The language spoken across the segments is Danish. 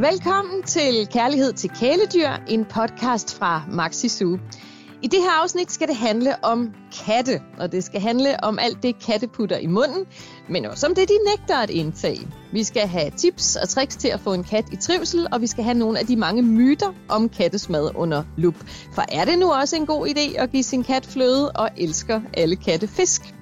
Velkommen til Kærlighed til kæledyr, en podcast fra Maxi Zoo. I det her afsnit skal det handle om katte, og det skal handle om alt det katte putter i munden, men også om det, de nægter at indtage. Vi skal have tips og tricks til at få en kat i trivsel, og vi skal have nogle af de mange myter om kattesmad under lup. For er det nu også en god idé at give sin kat fløde, og elsker alle katte fisk?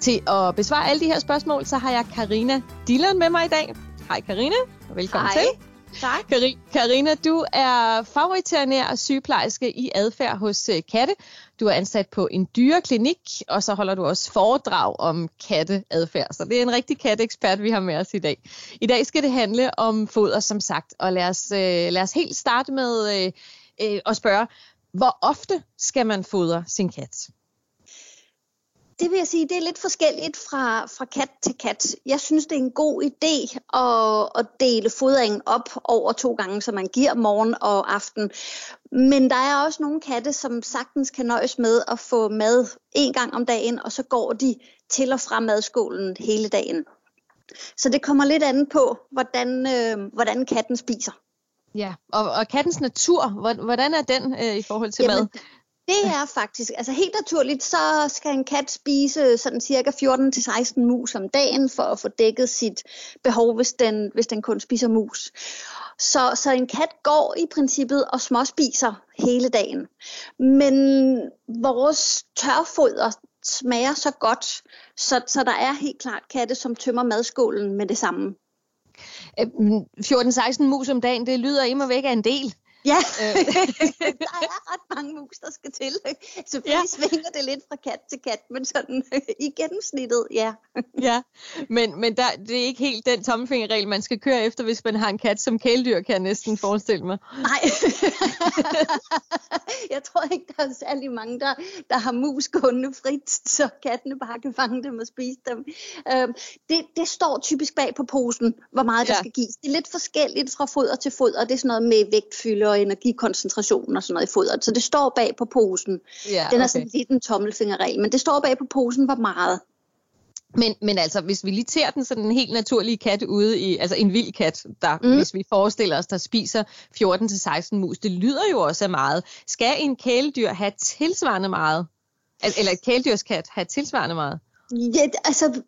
Til at besvare alle de her spørgsmål, så har jeg Karina Dillon med mig i dag. Hej Karina, og velkommen Hej. til. Tak. Karina, du er favoriternær sygeplejerske i adfærd hos øh, katte. Du er ansat på en dyreklinik, og så holder du også foredrag om katteadfærd. Så det er en rigtig katteekspert, vi har med os i dag. I dag skal det handle om foder, som sagt. Og lad os, øh, lad os helt starte med øh, øh, at spørge, hvor ofte skal man fodre sin kat? Det vil jeg sige, det er lidt forskelligt fra, fra kat til kat. Jeg synes, det er en god idé at, at dele fodringen op over to gange, så man giver morgen og aften. Men der er også nogle katte, som sagtens kan nøjes med at få mad en gang om dagen, og så går de til og fra madskålen hele dagen. Så det kommer lidt an på, hvordan, øh, hvordan katten spiser. Ja, og, og kattens natur, hvordan er den øh, i forhold til Jamen, mad? Det er faktisk, altså helt naturligt, så skal en kat spise sådan cirka 14-16 mus om dagen for at få dækket sit behov, hvis den, hvis den kun spiser mus. Så, så en kat går i princippet og småspiser hele dagen. Men vores tørfoder smager så godt, så, så der er helt klart katte, som tømmer madskålen med det samme. 14-16 mus om dagen, det lyder imod væk af en del. Ja, der er ret mange mus, der skal til. Selvfølgelig ja. svinger det lidt fra kat til kat, men sådan i gennemsnittet, ja. ja, men, men der, det er ikke helt den tommelfingerregel, man skal køre efter, hvis man har en kat som kæledyr, kan jeg næsten forestille mig. Nej, jeg tror ikke, der er særlig mange, der, der har mus gående frit, så kattene bare kan fange dem og spise dem. Øhm, det, det står typisk bag på posen, hvor meget ja. der skal gives. Det er lidt forskelligt fra foder til foder. Det er sådan noget med vægtfylde og energikoncentration og sådan noget i fodret. Så det står bag på posen. Ja, Den er okay. sådan lidt en tommelfingerregel, men det står bag på posen, hvor meget. Men, men altså, hvis vi lige tager den sådan en helt naturlige kat ude i, altså en vild kat, der, mm. hvis vi forestiller os, der spiser 14-16 mus, det lyder jo også af meget. Skal en kæledyr have tilsvarende meget? Eller et kæledyrsskat have tilsvarende meget? Ja, altså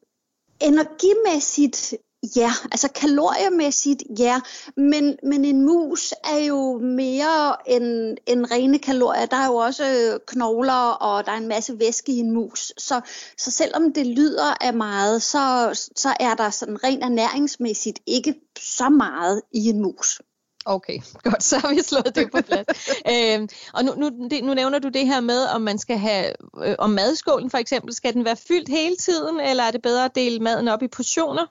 energimæssigt Ja, altså kaloriemæssigt, ja, men, men en mus er jo mere end, end rene kalorier. Der er jo også knogler, og der er en masse væske i en mus. Så, så selvom det lyder af meget, så, så er der sådan rent ernæringsmæssigt ikke så meget i en mus. Okay, godt, så har vi slået det på plads. øhm, og nu, nu, det, nu nævner du det her med, om man skal have, øh, om madskålen for eksempel, skal den være fyldt hele tiden, eller er det bedre at dele maden op i portioner?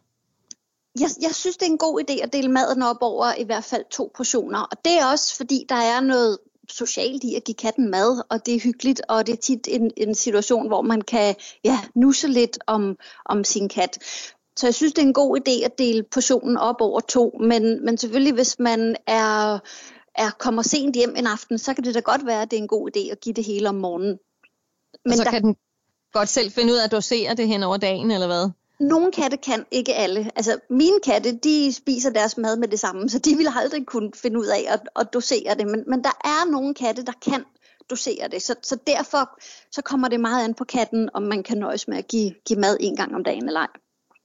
Jeg, jeg synes, det er en god idé at dele maden op over i hvert fald to portioner. Og det er også, fordi der er noget socialt i at give katten mad, og det er hyggeligt, og det er tit en, en situation, hvor man kan ja, nusse lidt om, om sin kat. Så jeg synes, det er en god idé at dele portionen op over to, men, men selvfølgelig, hvis man er, er kommer sent hjem en aften, så kan det da godt være, at det er en god idé at give det hele om morgenen. Men og så der... kan den godt selv finde ud af at dosere det hen over dagen, eller hvad? Nogle katte kan, ikke alle. Altså mine katte, de spiser deres mad med det samme, så de vil aldrig kunne finde ud af at, at dosere det. Men, men der er nogle katte, der kan dosere det. Så, så derfor så kommer det meget an på katten, om man kan nøjes med at give, give mad en gang om dagen eller ej.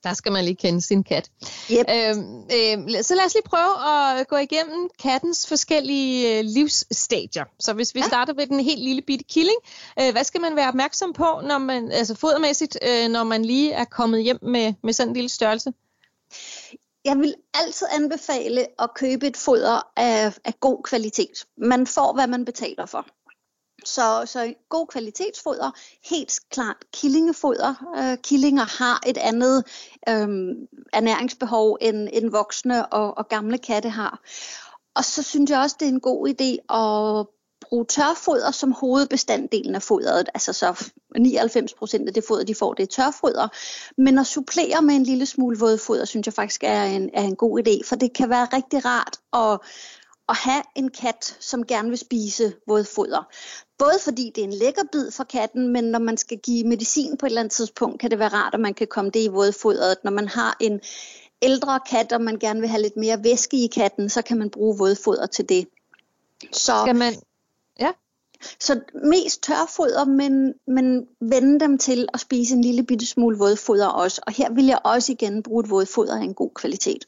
Der skal man lige kende sin kat. Yep. Øhm, øh, så lad os lige prøve at gå igennem kattens forskellige øh, livsstadier. Så hvis vi ja. starter ved den helt lille bitte killing, øh, hvad skal man være opmærksom på, når man, altså fodermæssigt, øh, når man lige er kommet hjem med, med sådan en lille størrelse? Jeg vil altid anbefale at købe et foder af, af god kvalitet. Man får, hvad man betaler for. Så, så god kvalitetsfoder, helt klart killingefoder. Øh, killinger har et andet øh, ernæringsbehov, end, end voksne og, og gamle katte har. Og så synes jeg også, det er en god idé at bruge tørfoder som hovedbestanddelen af fodret. Altså så 99 procent af det foder, de får, det er tørfoder. Men at supplere med en lille smule vådfoder, synes jeg faktisk er en, er en god idé. For det kan være rigtig rart at at have en kat, som gerne vil spise vådfoder. Både fordi det er en lækker bid for katten, men når man skal give medicin på et eller andet tidspunkt, kan det være rart, at man kan komme det i vådfodret. Når man har en, ældre kat, og man gerne vil have lidt mere væske i katten, så kan man bruge vådfoder til det. Så, Skal man... Ja. Så mest tørfoder, men, men vende dem til at spise en lille bitte smule vådfoder også. Og her vil jeg også igen bruge et vådfoder af en god kvalitet.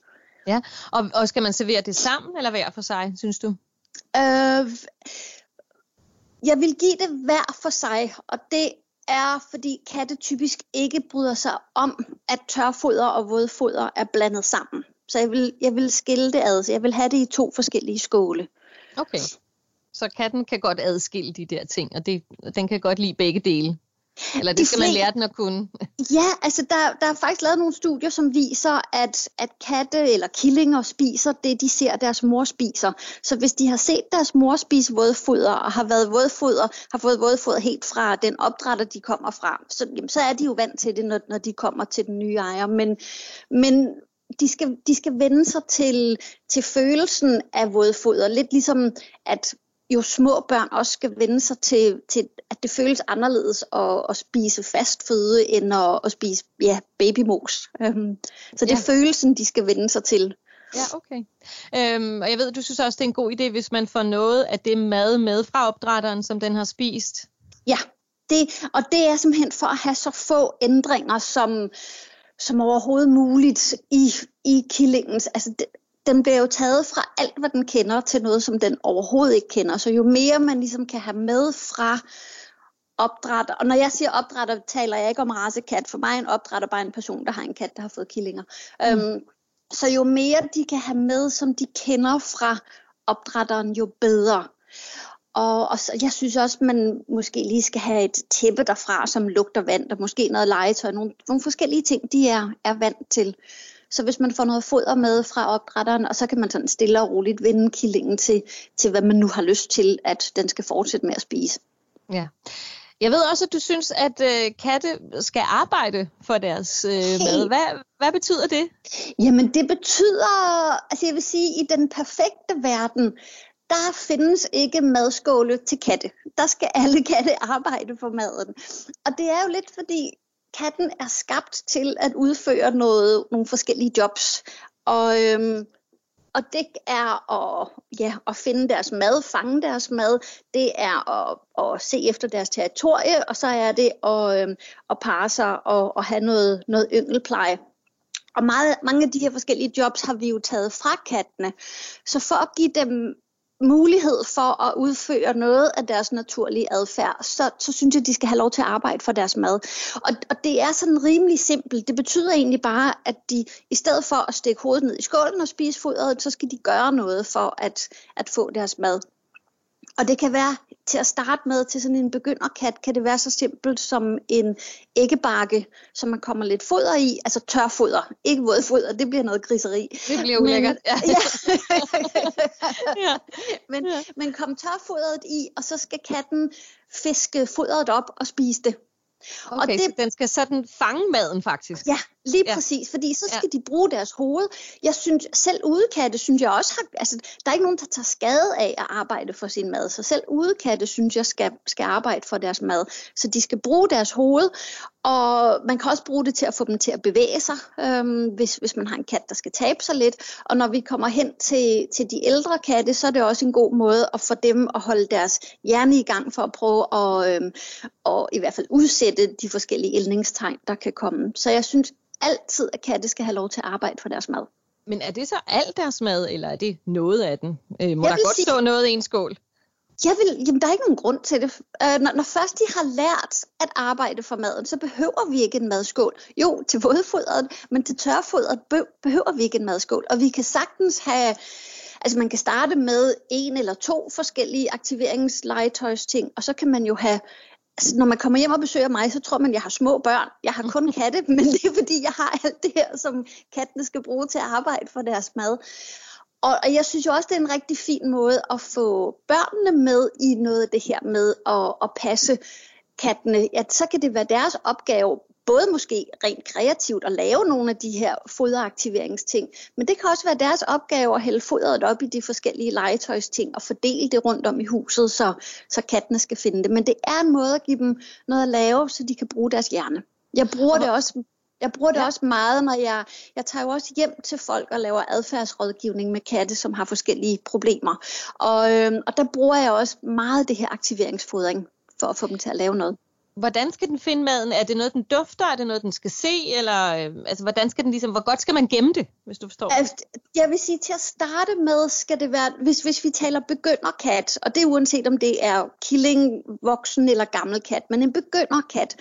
Ja, og, og skal man servere det sammen eller hver for sig, synes du? Øh, jeg vil give det hver for sig, og det er, fordi katte typisk ikke bryder sig om, at tørfoder og vådfoder er blandet sammen. Så jeg vil, jeg vil skille det ad, så jeg vil have det i to forskellige skåle. Okay, så katten kan godt adskille de der ting, og det, den kan godt lide begge dele. Eller det de skal man lære den at kunne. Ja, altså der, der er faktisk lavet nogle studier, som viser, at, at katte eller killinger spiser det, de ser deres mor spiser. Så hvis de har set deres mor spise vådfoder, og har været vådfoder, har fået vådfoder helt fra den opdrætter, de kommer fra, så, jamen, så er de jo vant til det, når, når de kommer til den nye ejer. Men, men de skal, de skal vende sig til, til følelsen af vådfoder. Lidt ligesom, at jo små børn også skal vende sig til, til at det føles anderledes at, at spise fast føde, end at, at spise ja, babymos. Um, så det er ja. følelsen, de skal vende sig til. Ja, okay. Øhm, og jeg ved, du synes også, det er en god idé, hvis man får noget af det mad med fra opdrætteren, som den har spist. Ja, det, og det er simpelthen for at have så få ændringer som, som overhovedet muligt i, i killingens. Altså, det, den bliver jo taget fra alt, hvad den kender, til noget, som den overhovedet ikke kender. Så jo mere man ligesom kan have med fra opdrætter, og når jeg siger opdrætter, taler jeg ikke om rasekat. For mig er en opdrætter bare en person, der har en kat, der har fået killinger. Mm. Øhm, så jo mere de kan have med, som de kender fra opdrætteren, jo bedre. Og, og så, jeg synes også, man måske lige skal have et tæppe derfra, som lugter vand, og måske noget legetøj, nogle, nogle forskellige ting, de er, er vant til. Så hvis man får noget foder med fra opdrætteren, og så kan man sådan stille og roligt vende killingen til, til hvad man nu har lyst til, at den skal fortsætte med at spise. Ja. Jeg ved også, at du synes, at øh, katte skal arbejde for deres øh, mad. Hvad, hvad betyder det? Jamen det betyder, altså jeg vil sige, i den perfekte verden, der findes ikke madskåle til katte. Der skal alle katte arbejde for maden. Og det er jo lidt fordi, katten er skabt til at udføre noget, nogle forskellige jobs. Og, øhm, og det er at, ja, at finde deres mad, fange deres mad, det er at, at se efter deres territorie, og så er det at, øhm, at parre sig og, og have noget, noget yngelpleje. Og meget, mange af de her forskellige jobs har vi jo taget fra kattene. Så for at give dem mulighed for at udføre noget af deres naturlige adfærd, så, så synes jeg, de skal have lov til at arbejde for deres mad. Og, og det er sådan rimelig simpelt. Det betyder egentlig bare, at de i stedet for at stikke hovedet ned i skålen og spise fodret, så skal de gøre noget for at, at få deres mad. Og det kan være til at starte med til sådan en begynderkat, kan det være så simpelt som en æggebakke, som man kommer lidt foder i, altså tørfoder, ikke vådfoder, det bliver noget griseri. Det bliver ulækkert. Ja. ja. ja. Men, ja. men kom tørfodret i, og så skal katten fiske fodret op og spise det. Okay, og det, så den skal sådan fange maden faktisk? Ja, lige ja. præcis, fordi så skal ja. de bruge deres hoved. Jeg synes, selv udekatte synes jeg også har, altså der er ikke nogen, der tager skade af at arbejde for sin mad, så selv udekatte synes jeg skal, skal arbejde for deres mad. Så de skal bruge deres hoved, og man kan også bruge det til at få dem til at bevæge sig, øhm, hvis, hvis man har en kat, der skal tabe sig lidt. Og når vi kommer hen til, til de ældre katte, så er det også en god måde at få dem at holde deres hjerne i gang for at prøve at, øhm, at i hvert fald udsætte de forskellige ældningstegn, der kan komme. Så jeg synes altid, at katte skal have lov til at arbejde for deres mad. Men er det så alt deres mad, eller er det noget af den? Øh, må jeg der godt sige, stå noget i en skål? Jeg vil, jamen, der er ikke nogen grund til det. Øh, når, når først de har lært at arbejde for maden, så behøver vi ikke en madskål. Jo, til vådfodret, men til tørfodret behøver vi ikke en madskål. Og vi kan sagtens have... Altså man kan starte med en eller to forskellige aktiveringslegetøjsting, og så kan man jo have altså, når man kommer hjem og besøger mig, så tror man, at jeg har små børn. Jeg har kun katte, men det er fordi, jeg har alt det her, som kattene skal bruge til at arbejde for deres mad. Og, og jeg synes jo også, det er en rigtig fin måde at få børnene med i noget af det her med at, at passe kattene. Ja, så kan det være deres opgave både måske rent kreativt at lave nogle af de her foderaktiveringsting, men det kan også være deres opgave at hælde fodret op i de forskellige legetøjsting og fordele det rundt om i huset, så, så kattene skal finde det. Men det er en måde at give dem noget at lave, så de kan bruge deres hjerne. Jeg bruger det også Jeg bruger det ja. også meget, når jeg, jeg tager jo også hjem til folk og laver adfærdsrådgivning med katte, som har forskellige problemer. Og, øh, og der bruger jeg også meget det her aktiveringsfodring for at få dem til at lave noget. Hvordan skal den finde maden? Er det noget, den dufter? Er det noget, den skal se? Eller øh, altså, hvordan skal den ligesom, hvor godt skal man gemme det, hvis du forstår? Altså, jeg vil sige, til at starte med skal det være, hvis, hvis vi taler begynderkat, og det er uanset om det er killing, voksen eller gammel kat, men en begynderkat.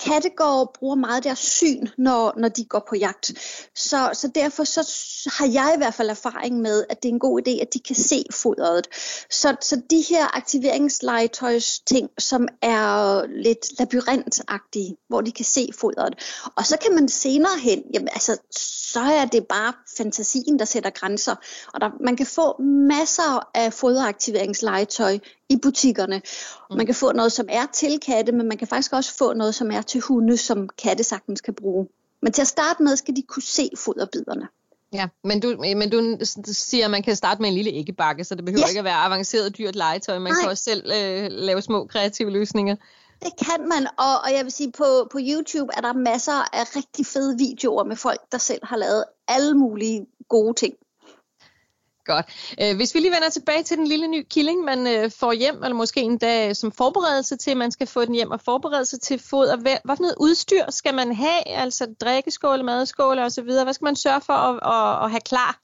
Katte går bruger meget deres syn, når, når de går på jagt. Så, så derfor så har jeg i hvert fald erfaring med, at det er en god idé, at de kan se fodret. Så, så de her aktiveringslegetøjs ting, som er lidt labyrintagtige, hvor de kan se fodret. Og så kan man senere hen, jamen altså, så er det bare fantasien, der sætter grænser. Og der, man kan få masser af foderaktiveringslegetøj i butikkerne. Mm. Man kan få noget, som er til katte, men man kan faktisk også få noget, som er til hunde, som katte sagtens kan bruge. Men til at starte med, skal de kunne se foderbiderne. Ja, men du, men du siger, at man kan starte med en lille æggebakke, så det behøver ja. ikke at være avanceret dyrt legetøj. Man Nej. kan også selv øh, lave små kreative løsninger. Det kan man, og, og jeg vil sige, på, på YouTube er der masser af rigtig fede videoer med folk, der selv har lavet alle mulige gode ting. Godt. Øh, hvis vi lige vender tilbage til den lille ny killing, man øh, får hjem, eller måske en dag som forberedelse til, at man skal få den hjem og forberede sig til fod. Hvad, hvad for noget udstyr skal man have? Altså drikkeskåle, madskåle osv. Hvad skal man sørge for at, at, at have klar?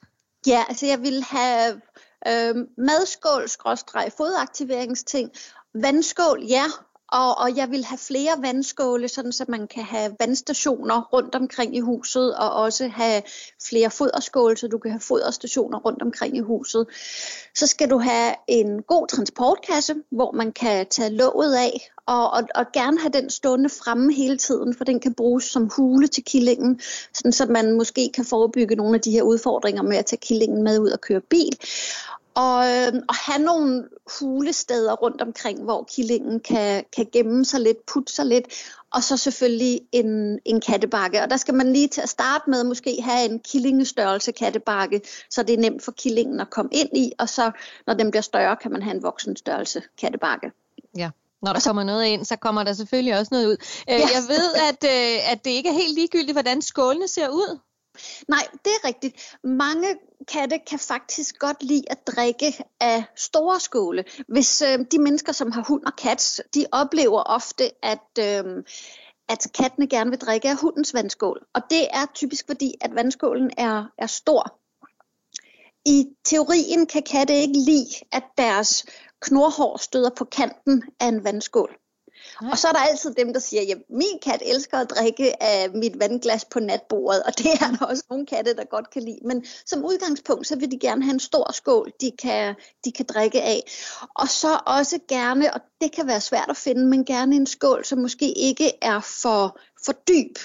Ja, altså jeg vil have øh, madskål, skråstreg, fodaktiveringsting, vandskål, ja, og, og jeg vil have flere vandskåle, sådan så man kan have vandstationer rundt omkring i huset, og også have flere foderskåle, så du kan have foderstationer rundt omkring i huset. Så skal du have en god transportkasse, hvor man kan tage låget af, og, og, og gerne have den stående fremme hele tiden, for den kan bruges som hule til killingen, sådan så man måske kan forebygge nogle af de her udfordringer med at tage killingen med ud og køre bil og, øh, og have nogle hulesteder rundt omkring, hvor killingen kan, kan gemme sig lidt, putte sig lidt, og så selvfølgelig en, en kattebakke. Og der skal man lige til at starte med måske have en killingestørrelse kattebakke, så det er nemt for killingen at komme ind i, og så når den bliver større, kan man have en voksenstørrelse kattebakke. Ja. Når der kommer noget ind, så kommer der selvfølgelig også noget ud. Øh, ja. Jeg ved, at, øh, at det ikke er helt ligegyldigt, hvordan skålene ser ud. Nej, det er rigtigt. Mange katte kan faktisk godt lide at drikke af store skåle. Hvis øh, de mennesker, som har hund og kat, de oplever ofte, at, øh, at kattene gerne vil drikke af hundens vandskål. Og det er typisk fordi, at vandskålen er, er stor. I teorien kan katte ikke lide, at deres knorhår støder på kanten af en vandskål. Og så er der altid dem, der siger, at min kat elsker at drikke af mit vandglas på natbordet, og det er der også nogle katte, der godt kan lide. Men som udgangspunkt, så vil de gerne have en stor skål, de kan, de kan drikke af. Og så også gerne, og det kan være svært at finde, men gerne en skål, som måske ikke er for, for dyb.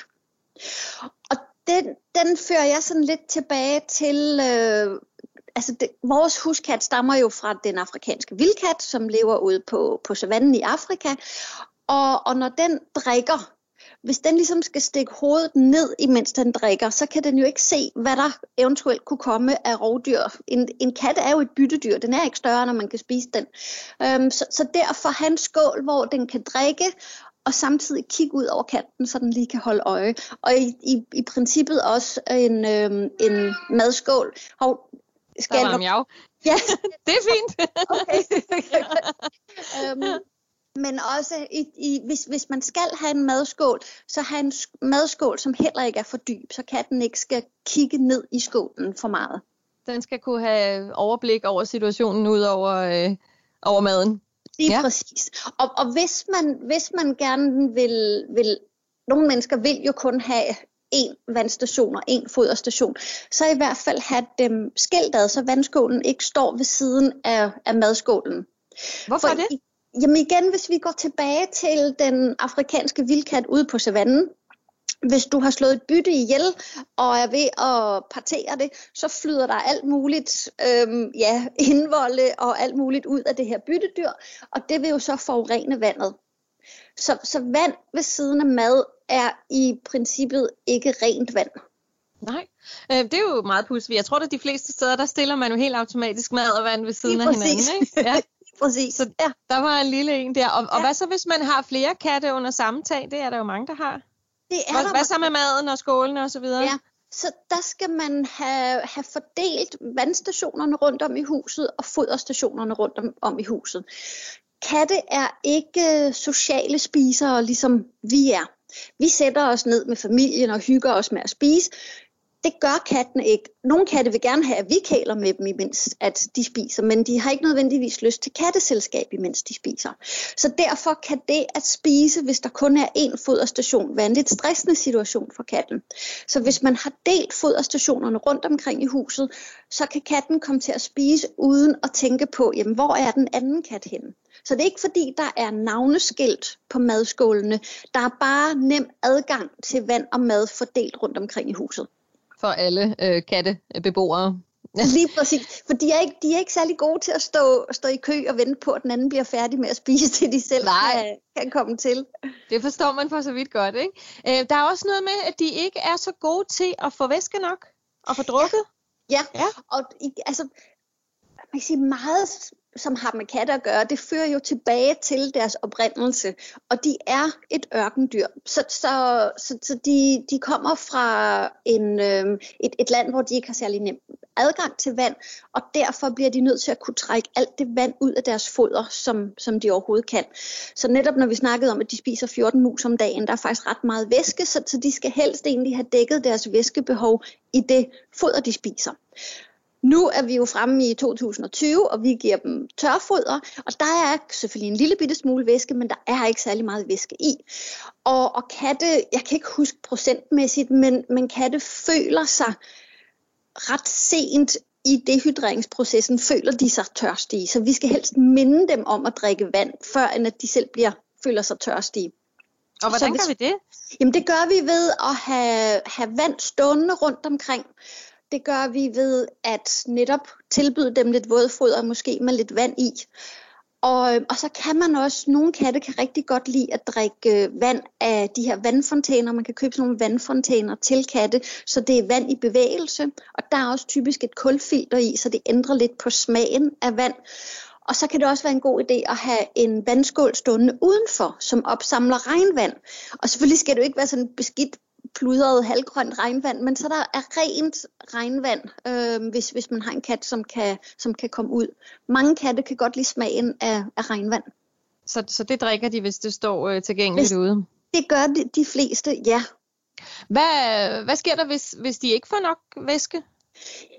Og den, den fører jeg sådan lidt tilbage til... Øh, altså det, vores huskat stammer jo fra den afrikanske vildkat, som lever ude på, på savannen i Afrika. Og, og når den drikker, hvis den ligesom skal stikke hovedet ned, imens den drikker, så kan den jo ikke se, hvad der eventuelt kunne komme af rovdyr. En, en kat er jo et byttedyr, den er ikke større, når man kan spise den. Øhm, så, så derfor hans skål, hvor den kan drikke, og samtidig kigge ud over kanten, så den lige kan holde øje. Og i, i, i princippet også en, øhm, en madskål. Hov, skal der var jeg... Ja. det er fint. okay. øhm, men også i, i, hvis, hvis man skal have en madskål, så have en madskål, som heller ikke er for dyb, så katten ikke skal kigge ned i skålen for meget. Den skal kunne have overblik over situationen ud over, øh, over maden. Lige ja. præcis. Og, og hvis, man, hvis man gerne vil, vil, nogle mennesker vil jo kun have en vandstation og en foderstation, så i hvert fald have dem skilt ad, så vandskålen ikke står ved siden af, af madskålen. Hvorfor For det? Jamen igen, hvis vi går tilbage til den afrikanske vildkat ude på savannen, hvis du har slået et bytte ihjel og er ved at partere det, så flyder der alt muligt øhm, ja, indvolde og alt muligt ud af det her byttedyr, og det vil jo så forurene vandet. Så, så vand ved siden af mad er i princippet ikke rent vand. Nej, øh, det er jo meget pudsigt. Jeg tror, at de fleste steder, der stiller man jo helt automatisk mad og vand ved siden af hinanden. Ikke? Ja. Præcis. Så ja, der var en lille en der. Og, og hvad så, hvis man har flere katte under samme tag? Det er der jo mange, der har. Det er Hvad, der hvad så med maden og skålene og så videre? Ja, så der skal man have, have fordelt vandstationerne rundt om i huset og foderstationerne rundt om, om i huset. Katte er ikke sociale spisere, ligesom vi er. Vi sætter os ned med familien og hygger os med at spise. Det gør kattene ikke. Nogle katte vil gerne have, at vi kæler med dem, imens at de spiser, men de har ikke nødvendigvis lyst til katteselskab, imens de spiser. Så derfor kan det at spise, hvis der kun er én foderstation, være en lidt stressende situation for katten. Så hvis man har delt foderstationerne rundt omkring i huset, så kan katten komme til at spise uden at tænke på, jamen, hvor er den anden kat henne? Så det er ikke fordi, der er navneskilt på madskålene. Der er bare nem adgang til vand og mad fordelt rundt omkring i huset for alle øh, kattebeboere. Lige præcis, for de er, ikke, de er ikke særlig gode til at stå, stå i kø og vente på, at den anden bliver færdig med at spise, til de selv kan, kan komme til. Det forstår man for så vidt godt, ikke? Øh, der er også noget med, at de ikke er så gode til at få væske nok og få drukket. Ja, ja. ja. og altså, man kan sige, meget som har med katte at gøre, det fører jo tilbage til deres oprindelse. Og de er et ørkendyr. Så, så, så, så de, de kommer fra en, øh, et, et land, hvor de ikke har særlig nem adgang til vand, og derfor bliver de nødt til at kunne trække alt det vand ud af deres foder, som, som de overhovedet kan. Så netop når vi snakkede om, at de spiser 14 mus om dagen, der er faktisk ret meget væske, så, så de skal helst egentlig have dækket deres væskebehov i det foder, de spiser. Nu er vi jo fremme i 2020, og vi giver dem tørfoder, og der er selvfølgelig en lille bitte smule væske, men der er ikke særlig meget væske i. Og, og katte, jeg kan ikke huske procentmæssigt, men, men katte føler sig ret sent i dehydreringsprocessen, føler de sig tørstige. Så vi skal helst minde dem om at drikke vand, før end at de selv bliver, føler sig tørstige. Og hvordan hvis, gør vi det? Jamen det gør vi ved at have, have vand stående rundt omkring. Det gør vi ved at netop tilbyde dem lidt vådfoder, måske med lidt vand i. Og, og så kan man også, nogle katte kan rigtig godt lide at drikke øh, vand af de her vandfontæner. Man kan købe sådan nogle vandfontæner til katte, så det er vand i bevægelse. Og der er også typisk et kulfilter i, så det ændrer lidt på smagen af vand. Og så kan det også være en god idé at have en vandskål stående udenfor, som opsamler regnvand. Og selvfølgelig skal det jo ikke være sådan beskidt pludret halvgrønt regnvand, men så der er rent regnvand, øh, hvis, hvis man har en kat, som kan, som kan komme ud. Mange katte kan godt lide smagen af, af regnvand. Så, så det drikker de, hvis det står øh, tilgængeligt hvis, ude? Det gør de, de fleste, ja. Hvad, hvad sker der, hvis, hvis de ikke får nok væske?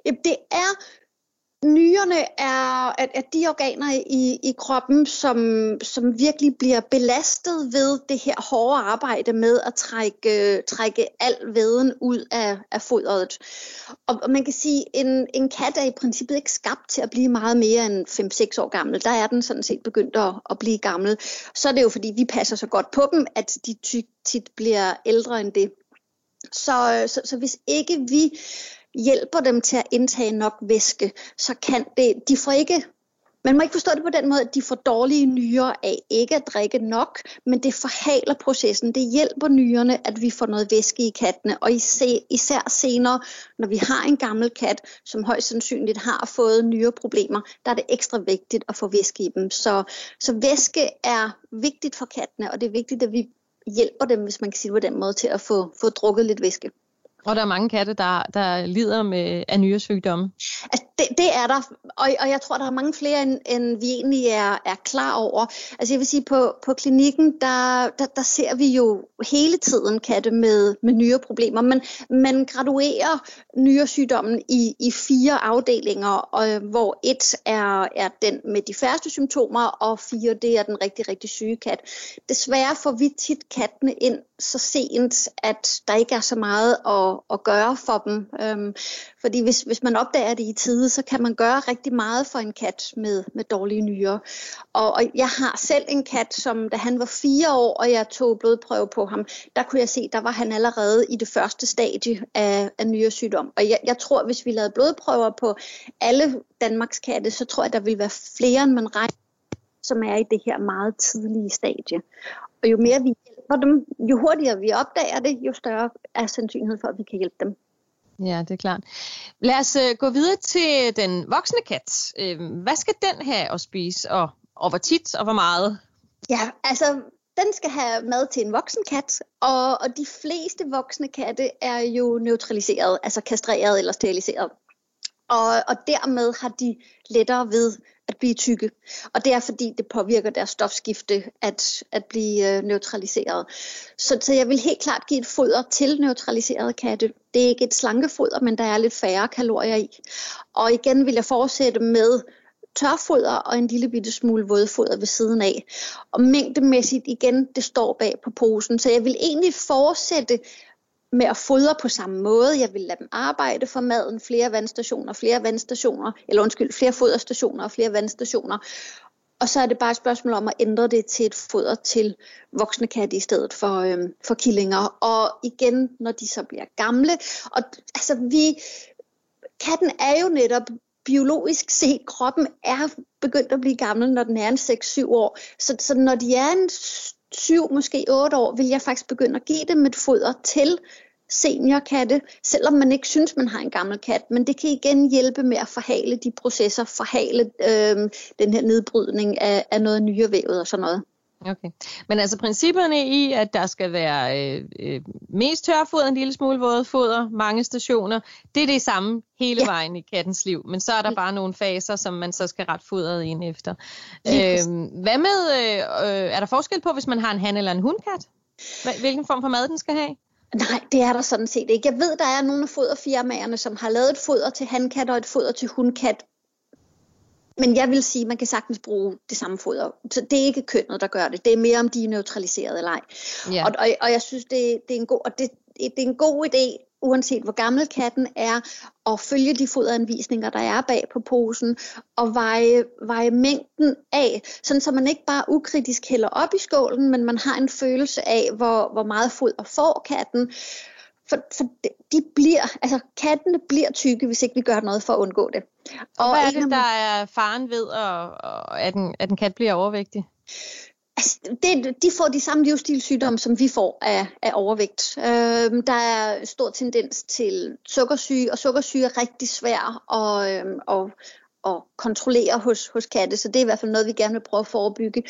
Jamen, det er Nyrerne er at, at de organer i, i kroppen, som, som virkelig bliver belastet ved det her hårde arbejde med at trække, trække al væden ud af, af fodret. Og, og man kan sige, at en, en kat er i princippet ikke skabt til at blive meget mere end 5-6 år gammel. Der er den sådan set begyndt at, at blive gammel. Så er det jo fordi, vi passer så godt på dem, at de tit bliver ældre end det. Så, så, så hvis ikke vi hjælper dem til at indtage nok væske, så kan det, de får ikke, man må ikke forstå det på den måde, at de får dårlige nyrer af ikke at drikke nok, men det forhaler processen. Det hjælper nyrerne, at vi får noget væske i kattene, og især senere, når vi har en gammel kat, som højst sandsynligt har fået nyreproblemer, der er det ekstra vigtigt at få væske i dem. Så, så væske er vigtigt for kattene, og det er vigtigt, at vi hjælper dem, hvis man kan sige det på den måde, til at få, få drukket lidt væske. Og der er mange katte, der, der lider med af nyresygdomme. Altså, det, det er der, og, og jeg tror, der er mange flere, end, end vi egentlig er, er klar over. Altså jeg vil sige, på, på klinikken, der, der, der ser vi jo hele tiden katte med, med nyreproblemer. Men man graduerer nyresygdommen i, i fire afdelinger, og, hvor et er, er den med de færreste symptomer, og fire det er den rigtig, rigtig syge kat. Desværre får vi tit kattene ind så sent, at der ikke er så meget at, at gøre for dem. Øhm, fordi hvis, hvis man opdager det i tide, så kan man gøre rigtig meget for en kat med, med dårlige nyrer. Og, og jeg har selv en kat, som da han var fire år, og jeg tog blodprøve på ham, der kunne jeg se, der var han allerede i det første stadie af, af nyresygdom. Og jeg, jeg tror, hvis vi lavede blodprøver på alle Danmarks katte, så tror jeg, der ville være flere, end man regner som er i det her meget tidlige stadie. Og jo mere vi hjælper dem, jo hurtigere vi opdager det, jo større er sandsynligheden for, at vi kan hjælpe dem. Ja, det er klart. Lad os øh, gå videre til den voksne kat. Øhm, hvad skal den have at spise, og, og hvor tit, og hvor meget? Ja, altså den skal have mad til en voksen kat, og, og de fleste voksne katte er jo neutraliseret, altså kastreret eller steriliseret. Og, og dermed har de lettere ved at blive tykke. Og det er fordi, det påvirker deres stofskifte at, at blive øh, neutraliseret. Så, så jeg vil helt klart give et foder til neutraliserede katte. Det er ikke et slankefoder, men der er lidt færre kalorier i. Og igen vil jeg fortsætte med tørfoder og en lille bitte smule vådfoder ved siden af. Og mængdemæssigt igen, det står bag på posen. Så jeg vil egentlig fortsætte med at fodre på samme måde. Jeg vil lade dem arbejde for maden, flere vandstationer, flere vandstationer, eller undskyld, flere foderstationer og flere vandstationer. Og så er det bare et spørgsmål om at ændre det til et foder til voksne katte i stedet for, øhm, for killinger. Og igen, når de så bliver gamle. Og altså vi, katten er jo netop biologisk set, kroppen er begyndt at blive gammel, når den er en 6-7 år. Så, så når de er en syv, måske 8 år, vil jeg faktisk begynde at give dem et foder til seniorkatte, selvom man ikke synes, man har en gammel kat. Men det kan igen hjælpe med at forhale de processer, forhale øh, den her nedbrydning af, af noget nyrevævet og sådan noget. Okay. Men altså principperne i, at der skal være øh, øh, mest tørfoder, en lille smule vådfoder, mange stationer, det er det samme hele ja. vejen i kattens liv. Men så er der bare nogle faser, som man så skal ret fodret ind efter. Øh, hvad med, øh, øh, er der forskel på, hvis man har en han eller en hundkat? Hvilken form for mad den skal have? Nej, det er der sådan set ikke. Jeg ved, der er nogle af foderfirmaerne, som har lavet et foder til handkat og et foder til hundkat, men jeg vil sige, at man kan sagtens bruge det samme foder. Så det er ikke kønnet, der gør det. Det er mere, om de er neutraliseret eller ej. Ja. Og, og, og jeg synes, det, det, er en god, og det, det er en god idé, uanset hvor gammel katten er, at følge de foderanvisninger, der er bag på posen, og veje, veje mængden af, sådan så man ikke bare ukritisk hælder op i skålen, men man har en følelse af, hvor, hvor meget foder får katten. For, for de bliver, altså kattene bliver tykke, hvis ikke vi gør noget for at undgå det. Og, hvad er det, der er faren ved, at, at, en, at en kat bliver overvægtig? Altså, det, de får de samme livsstilssygdomme, som vi får af, af overvægt. Øh, der er stor tendens til sukkersyge, og sukkersyge er rigtig svær at, øh, at, at kontrollere hos, hos katte, så det er i hvert fald noget, vi gerne vil prøve at forebygge.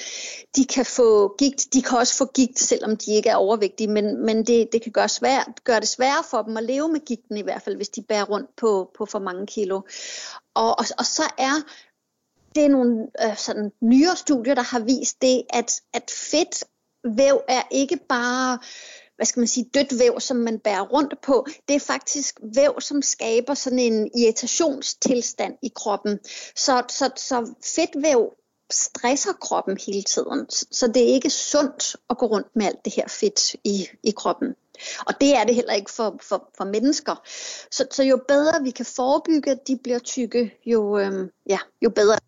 De kan få gigt, de kan også få gigt, selvom de ikke er overvægtige, men, men det, det kan gøre, svært, gøre det sværere for dem at leve med gigten i hvert fald, hvis de bærer rundt på, på for mange kilo. Og, og, og så er det er nogle øh, sådan nyere studier, der har vist det, at, at fedt væv er ikke bare hvad skal man sige, dødt væv, som man bærer rundt på. Det er faktisk væv, som skaber sådan en irritationstilstand i kroppen. Så, så, så fedtvæv stresser kroppen hele tiden. Så det er ikke sundt at gå rundt med alt det her fedt i, i kroppen. Og det er det heller ikke for, for, for mennesker. Så, så jo bedre vi kan forebygge, at de bliver tykke, jo, øhm, ja, jo bedre.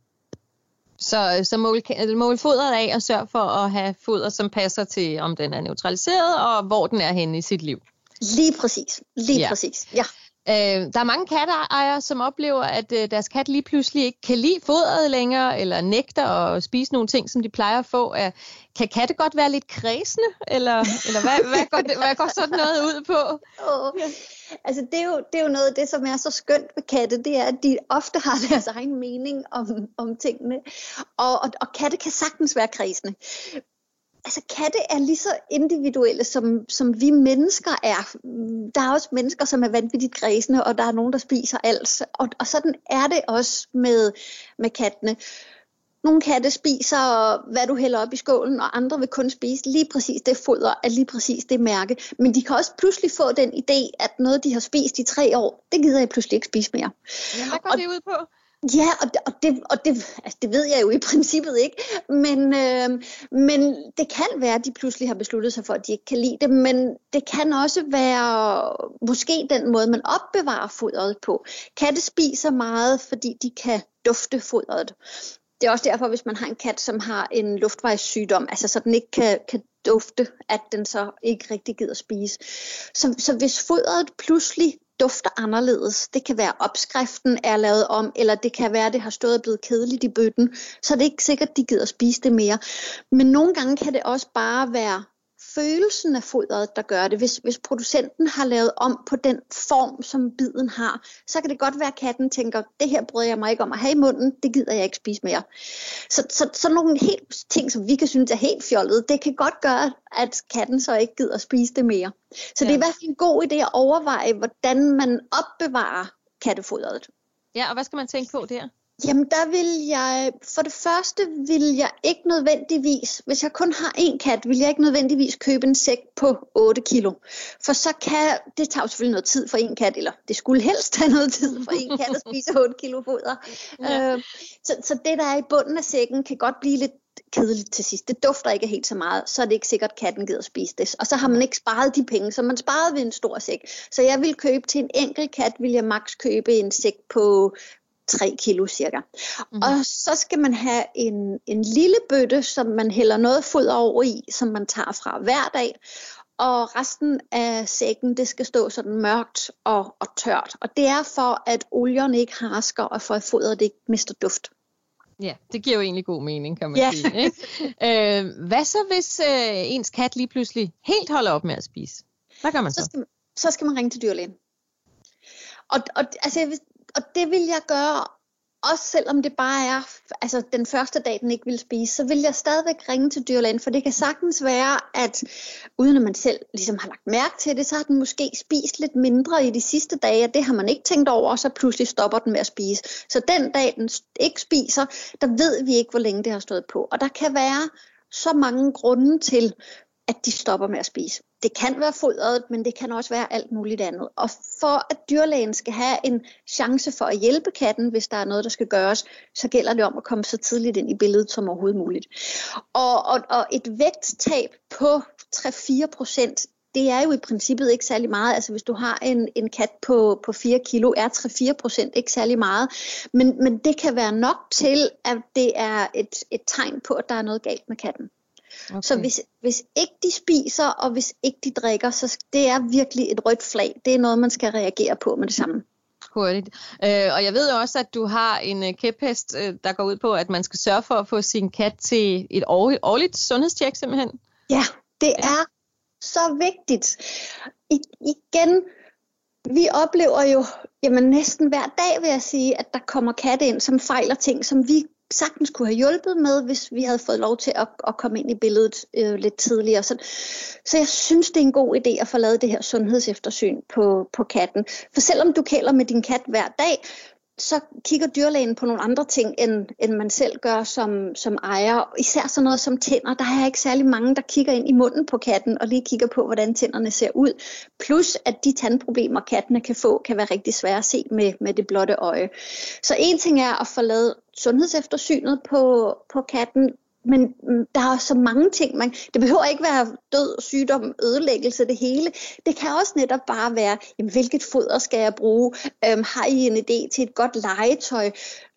Så, så mål, mål fodret af og sørg for at have foder, som passer til, om den er neutraliseret, og hvor den er henne i sit liv. Lige præcis. Lige ja. præcis, ja. Øh, der er mange katteejere, som oplever, at øh, deres kat lige pludselig ikke kan lide fodret længere, eller nægter at spise nogle ting, som de plejer at få. Øh, kan katte godt være lidt kredsende, eller, eller hvad, hvad, går det, hvad går sådan noget ud på? Oh, altså det er, jo, det er jo noget af det, som er så skønt ved katte, det er, at de ofte har deres egen mening om, om tingene. Og, og, og katte kan sagtens være kredsende altså katte er lige så individuelle, som, som vi mennesker er. Der er også mennesker, som er vanvittigt græsende, og der er nogen, der spiser alt. Og, og sådan er det også med, med kattene. Nogle katte spiser, hvad du hælder op i skålen, og andre vil kun spise lige præcis det foder af lige præcis det mærke. Men de kan også pludselig få den idé, at noget, de har spist i tre år, det gider jeg pludselig ikke spise mere. Ja, hvad går og, det ud på? Ja, og, og, det, og det, altså det ved jeg jo i princippet ikke, men, øh, men det kan være, at de pludselig har besluttet sig for, at de ikke kan lide det, men det kan også være måske den måde, man opbevarer fodret på. Katte spiser meget, fordi de kan dufte fodret. Det er også derfor, hvis man har en kat, som har en luftvejssygdom, altså så den ikke kan, kan dufte, at den så ikke rigtig gider spise. Så, så hvis fodret pludselig dufter anderledes. Det kan være, opskriften er lavet om, eller det kan være, det har stået og blevet kedeligt i bøtten, så det er ikke sikkert, de gider spise det mere. Men nogle gange kan det også bare være følelsen af fodret, der gør det. Hvis, hvis producenten har lavet om på den form, som biden har, så kan det godt være, at katten tænker, det her bryder jeg mig ikke om at have i munden, det gider jeg ikke spise mere. Så, så, så nogle helt ting, som vi kan synes er helt fjollet, det kan godt gøre, at katten så ikke gider spise det mere. Så ja. det er i hvert fald en god idé at overveje, hvordan man opbevarer kattefodret. Ja, og hvad skal man tænke på der? Jamen der vil jeg, for det første vil jeg ikke nødvendigvis, hvis jeg kun har en kat, vil jeg ikke nødvendigvis købe en sæk på 8 kilo. For så kan, det tager jo selvfølgelig noget tid for en kat, eller det skulle helst tage noget tid for en kat at spise 8 kilo foder. Ja. Øh, så, så det der er i bunden af sækken kan godt blive lidt kedeligt til sidst. Det dufter ikke helt så meget, så er det ikke sikkert, at katten gider spise det. Og så har man ikke sparet de penge, som man sparede ved en stor sæk. Så jeg vil købe til en enkelt kat, vil jeg maks købe en sæk på 3 kilo cirka. Mm-hmm. Og så skal man have en, en lille bøtte, som man hælder noget foder over i, som man tager fra hver dag. Og resten af sækken, det skal stå sådan mørkt og, og tørt. Og det er for, at olierne ikke harsker, og for at fodret ikke mister duft. Ja, det giver jo egentlig god mening, kan man ja. sige. Ikke? Øh, hvad så, hvis øh, ens kat lige pludselig helt holder op med at spise? Hvad gør man så? Så skal, så skal man ringe til dyrlægen. Og, og, altså, og det vil jeg gøre, også selvom det bare er altså den første dag, den ikke vil spise, så vil jeg stadigvæk ringe til dyrlægen, for det kan sagtens være, at uden at man selv ligesom har lagt mærke til det, så har den måske spist lidt mindre i de sidste dage, og det har man ikke tænkt over, og så pludselig stopper den med at spise. Så den dag, den ikke spiser, der ved vi ikke, hvor længe det har stået på. Og der kan være så mange grunde til, at de stopper med at spise. Det kan være fodret, men det kan også være alt muligt andet. Og for at dyrlægen skal have en chance for at hjælpe katten, hvis der er noget, der skal gøres, så gælder det om at komme så tidligt ind i billedet som overhovedet muligt. Og, og, og et vægttab på 3-4 procent, det er jo i princippet ikke særlig meget. Altså hvis du har en, en kat på, på 4 kilo, er 3-4 procent ikke særlig meget. Men, men det kan være nok til, at det er et, et tegn på, at der er noget galt med katten. Okay. Så hvis, hvis ikke de spiser, og hvis ikke de drikker, så det er virkelig et rødt flag. Det er noget, man skal reagere på med det samme. Hurtigt. Øh, og jeg ved også, at du har en øh, kæphest, øh, der går ud på, at man skal sørge for at få sin kat til et årligt, årligt sundhedstjek simpelthen. Ja, det ja. er så vigtigt. I, igen, vi oplever jo jamen, næsten hver dag, vil jeg sige, at der kommer katte ind, som fejler ting, som vi sagtens kunne have hjulpet med, hvis vi havde fået lov til at, at komme ind i billedet øh, lidt tidligere. Så, så jeg synes, det er en god idé at få lavet det her sundhedseftersyn på, på katten. For selvom du kæler med din kat hver dag, så kigger dyrlægen på nogle andre ting, end, end man selv gør som, som ejer. Især sådan noget som tænder. Der er ikke særlig mange, der kigger ind i munden på katten og lige kigger på, hvordan tænderne ser ud. Plus, at de tandproblemer, kattene kan få, kan være rigtig svære at se med, med det blotte øje. Så en ting er at få lavet sundhedseftersynet på, på katten, men mm, der er så mange ting. Man, det behøver ikke være død, sygdom, ødelæggelse, det hele. Det kan også netop bare være, jamen, hvilket foder skal jeg bruge? Øhm, har I en idé til et godt legetøj?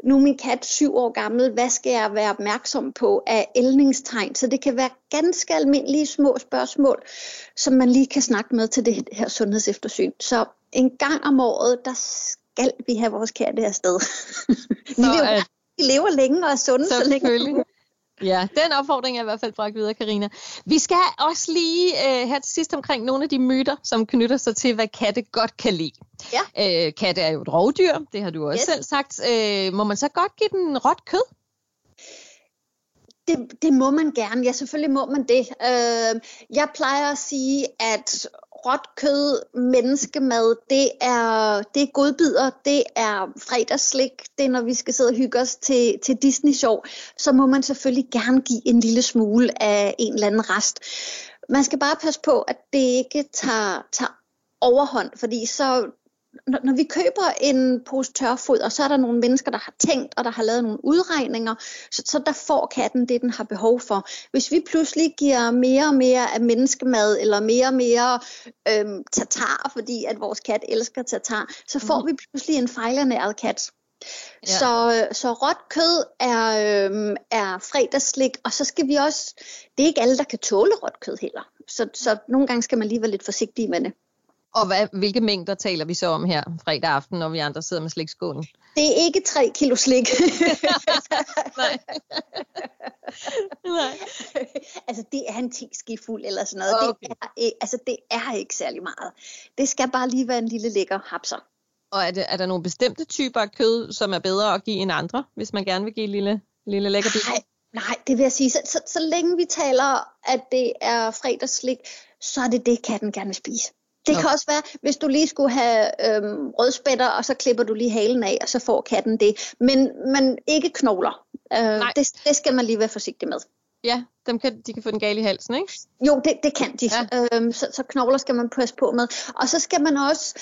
Nu er min kat syv år gammel. Hvad skal jeg være opmærksom på af ældningstegn? Så det kan være ganske almindelige små spørgsmål, som man lige kan snakke med til det her sundhedseftersyn. Så en gang om året, der skal vi have vores katte afsted. Så, vi, øh, vi lever længe og er sunde så længe. Ja, den opfordring er i hvert fald bragt videre, Karina. Vi skal også lige uh, her til sidst omkring nogle af de myter, som knytter sig til, hvad katte godt kan lide. Ja. Uh, katte er jo et rovdyr, det har du også yes. selv sagt. Uh, må man så godt give den råt kød? Det, det må man gerne. Ja, selvfølgelig må man det. Øh, jeg plejer at sige, at råt kød, menneskemad, det er, det er godbidder, det er fredagsslik, det er når vi skal sidde og hygge os til, til Disney-show, så må man selvfølgelig gerne give en lille smule af en eller anden rest. Man skal bare passe på, at det ikke tager, tager overhånd, fordi så når, når vi køber en pose tørfoder, så er der nogle mennesker, der har tænkt, og der har lavet nogle udregninger, så, så der får katten det, den har behov for. Hvis vi pludselig giver mere og mere af menneskemad, eller mere og mere øhm, tatar, fordi at vores kat elsker tatar, så får mm. vi pludselig en fejlernæret kat. Ja. Så, så råt kød er, øhm, er fredagsslik, og så skal vi også, det er ikke alle, der kan tåle råt kød heller. Så, så nogle gange skal man lige være lidt forsigtig med det. Og hvad, hvilke mængder taler vi så om her fredag aften, når vi andre sidder med slikskålen? Det er ikke 3 kilo slik. Nej. Nej. altså, det er en skifuld eller sådan noget. Okay. Det, er, altså, det er ikke særlig meget. Det skal bare lige være en lille lækker hapser. Og er, det, er der nogle bestemte typer af kød, som er bedre at give end andre, hvis man gerne vil give en lille, lille lækker bid? Nej, nej, det vil jeg sige. Så, så, så længe vi taler, at det er fredagsslik, så er det det, katten gerne vil spise. Det kan også være, hvis du lige skulle have øhm, rødspætter, og så klipper du lige halen af, og så får katten det. Men, men ikke knogler. Øh, det, det skal man lige være forsigtig med. Ja, dem kan, de kan få den gale i halsen, ikke? Jo, det, det kan de. Ja. Øhm, så, så knogler skal man passe på med. Og så skal man også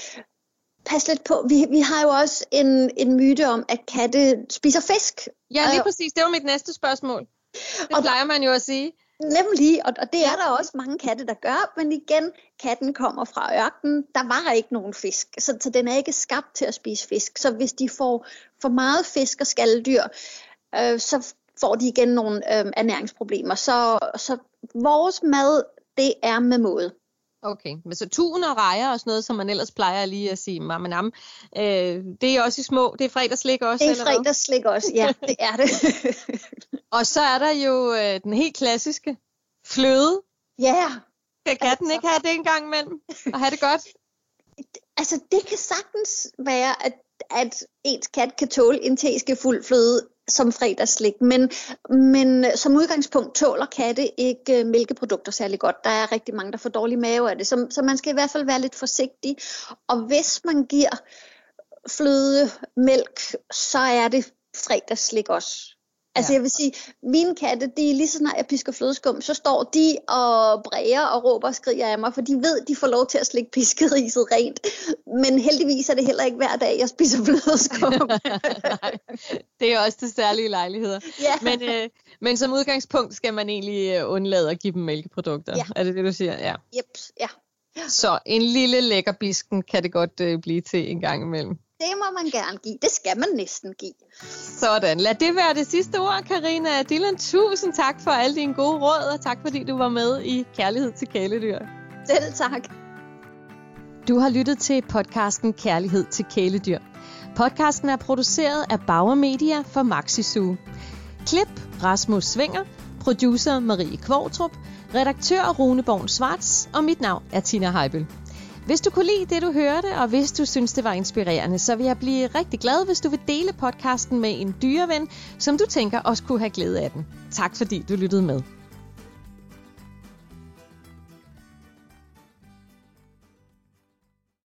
passe lidt på. Vi, vi har jo også en, en myte om, at katte spiser fisk. Ja, lige øh, præcis. Det var mit næste spørgsmål. Det og plejer man jo at sige. Nemlig, og, og det er der også mange katte, der gør, men igen, katten kommer fra ørkenen, der var ikke nogen fisk, så, så den er ikke skabt til at spise fisk. Så hvis de får for meget fisk og skaldyr, øh, så får de igen nogle øh, ernæringsproblemer. Så, så vores mad, det er med måde. Okay, men så tun og rejer og sådan noget, som man ellers plejer lige at sige, mam, nam, øh, det er også i små, det er fredagslik også? Det er fredagslik også, ja, det er det. Og så er der jo øh, den helt klassiske fløde. Ja. Yeah. Kan katten altså, ikke have det en gang imellem og have det godt? Altså, det kan sagtens være, at, at ens kat kan tåle en fuld fløde som fredagslik, men, men som udgangspunkt tåler katte ikke mælkeprodukter særlig godt. Der er rigtig mange, der får dårlig mave af det, så, så man skal i hvert fald være lidt forsigtig. Og hvis man giver fløde, mælk, så er det fredagslik også. Altså ja. jeg vil sige, mine katte, de lige så snart jeg pisker flødeskum, så står de og bræger og råber og skriger af mig, for de ved, de får lov til at slikke piskeriset rent. Men heldigvis er det heller ikke hver dag, jeg spiser flødeskum. Nej, det er også til særlige lejligheder. Ja. Men, øh, men som udgangspunkt skal man egentlig øh, undlade at give dem mælkeprodukter. Ja. Er det det, du siger? Ja. Yep, ja. Så en lille lækker bisken kan det godt øh, blive til en gang imellem. Det må man gerne give. Det skal man næsten give. Sådan. Lad det være det sidste ord, Karina Dylan. Tusind tak for alle dine gode råd, og tak fordi du var med i Kærlighed til kæledyr. Selv tak. Du har lyttet til podcasten Kærlighed til kæledyr. Podcasten er produceret af Bauer Media for Maxi Zoo. Klip Rasmus Svinger, producer Marie Kvortrup, redaktør Rune Born Svarts, og mit navn er Tina Heibel. Hvis du kunne lide det, du hørte, og hvis du synes, det var inspirerende, så vil jeg blive rigtig glad, hvis du vil dele podcasten med en dyreven, som du tænker også kunne have glæde af den. Tak fordi du lyttede med.